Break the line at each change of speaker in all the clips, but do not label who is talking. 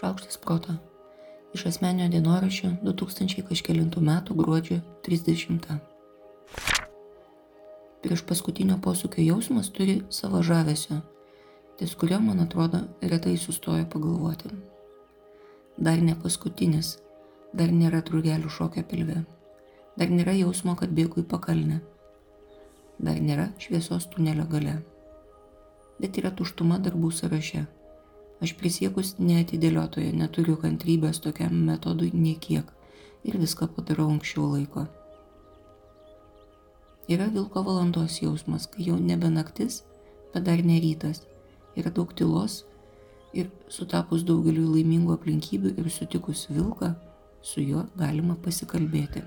Šaukštas proto. Iš asmenio dienoraščio 2000 kažkėlintų metų gruodžio 30. Prieš paskutinio posūkio jausmas turi savo žavesio, ties kurio, man atrodo, retai sustoja pagalvoti. Dar ne paskutinis, dar nėra drugelių šokio pilve, dar nėra jausmo, kad bėgu į pakalnę, dar nėra šviesos tunelio gale, bet yra tuštuma darbų sąraše Aš prisiekus neatidėliotoje neturiu kantrybės tokiam metodui niekiek ir viską padarau anksčiau laiko. Yra vilko valandos jausmas, kai jau nebe naktis, bet dar ne rytas. Yra daug tylos ir sutapus daugeliu laimingų aplinkybių ir sutikus vilką, su juo galima pasikalbėti.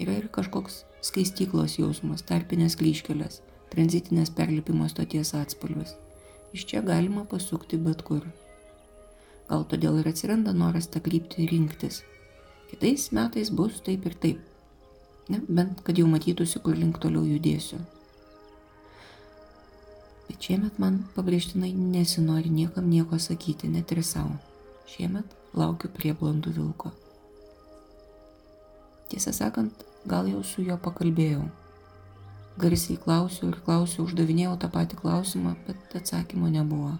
Yra ir kažkoks skaistyklos jausmas, tarpinės kryškelės, tranzitinės perlipimo stoties atspalvis iš čia galima pasukti bet kur. Gal todėl ir atsiranda noras tą kryptį rinktis. Kitais metais bus taip ir taip. Ne, bent kad jau matytųsi, kur link toliau judėsiu. Bet šiemet man pabrėžtinai nesinori niekam nieko sakyti, net ir savo. Šiemet laukiu prieblandų vilko. Tiesą sakant, gal jau su juo pakalbėjau Garsiai klausiau ir klausiau, uždavinėjau tą patį klausimą, bet atsakymo nebuvo.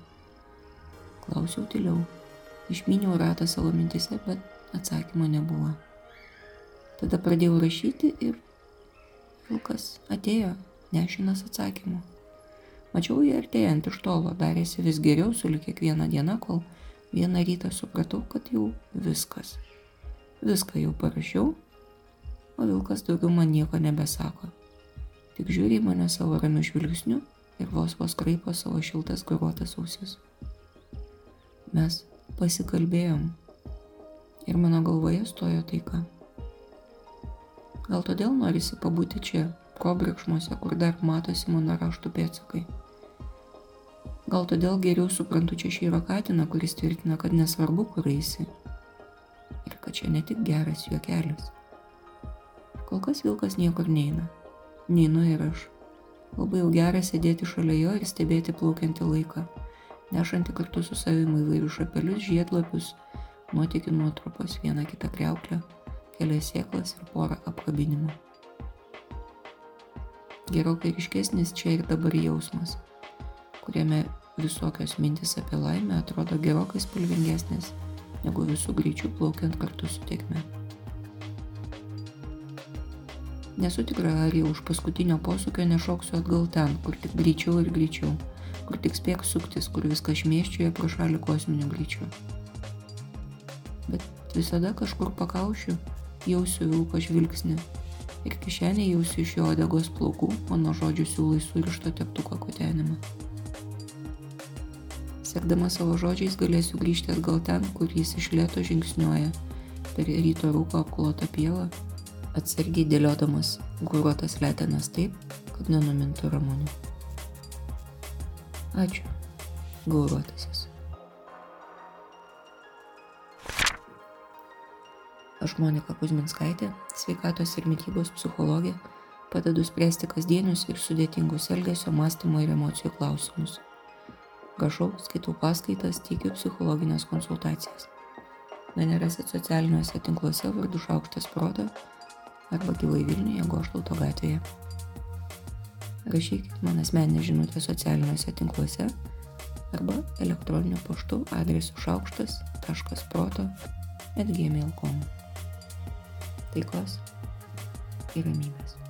Klausiau tyliau. Išminiau ratą savo mintise, bet atsakymo nebuvo. Tada pradėjau rašyti ir vilkas atėjo, nešinas atsakymu. Mačiau jį artėjant iš tolo, darėsi vis geriau su lik kiekvieną dieną, kol vieną rytą supratau, kad jau viskas. Viską jau parašiau, o vilkas daugiau man nieko nebesako tik žiūri į mane savo ramiu žvilgsniu ir vos vos kraipo savo šiltas garuotas ausis. Mes pasikalbėjom ir mano galvoje stojo taika. Gal todėl norisi pabūti čia, kobrikšmuose, kur dar matosi mano raštų pėtsakai. Gal todėl geriau suprantu čia šį rakatiną, kuris tvirtina, kad nesvarbu, kur eisi. Ir kad čia ne tik geras juokelis. Kol kas vilkas niekur neina neinu ir aš. Labai jau gera sėdėti šalia jo ir stebėti plaukiantį laiką, nešantį kartu su savimi įvairius šapelius, žiedlapius, nuotikių nuotrupos, vieną kitą kreuklę, kelias sėklas ir porą apkabinimų. Gerokai ryškesnis čia ir dabar jausmas, kuriame visokios mintis apie laimę atrodo gerokai spalvingesnės negu visų greičių plaukiant kartu su tiekme. Nesu tikra, ar jau už paskutinio posūkio nešoksiu atgal ten, kur tik greičiau ir greičiau, kur tik spėk suktis, kur viskas šmėščioja pro šalį kosminiu greičiu. Bet visada kažkur pakaušiu, jausiu vilko žvilgsnį ir kišenė jausiu iš jo odegos plaukų mano žodžių siūlai surišto teptuko kotenimą. Sekdama savo žodžiais galėsiu grįžti atgal ten, kur jis iš lėto žingsniuoja per ryto rūko apklotą pievą atsargiai dėliodamas guruotas letenas taip, kad nenumintų ramonė. Ačiū, guruotasis. Aš Monika Kuzminskaitė, sveikatos ir mytybos psichologė, padedu spręsti kasdienius ir sudėtingus elgesio, mąstymo ir emocijų klausimus. Rašau, skaitau paskaitas, teikiu psichologinės konsultacijas. Mane rasit socialiniuose tinkluose vardu Šaukštas Proto arba gyvai Vilniuje Goštauto gatvėje. Rašykit man asmeninę žinutę socialiniuose tinkluose arba elektroniniu paštu adresu šaukštas.proto atgmail.com. Taikos ir ramybės.